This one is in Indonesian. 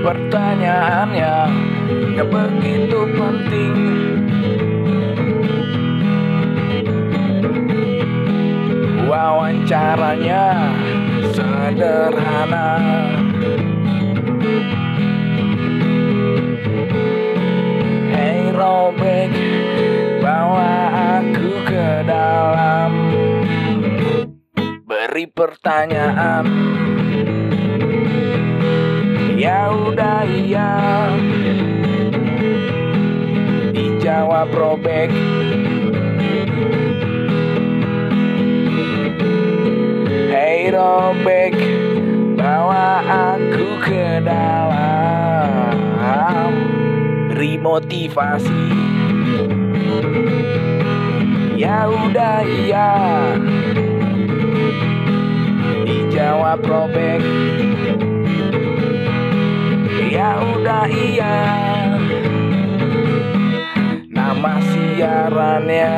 pertanyaan yang gak begitu penting. Wawancaranya sederhana. Hey Robek, bawa aku ke dalam. Beri pertanyaan iya Dijawab robek. Hey robek Bawa aku ke dalam. Beri motivasi Ya udah iya. Dijawab robek Ya udah iya. Nama siarannya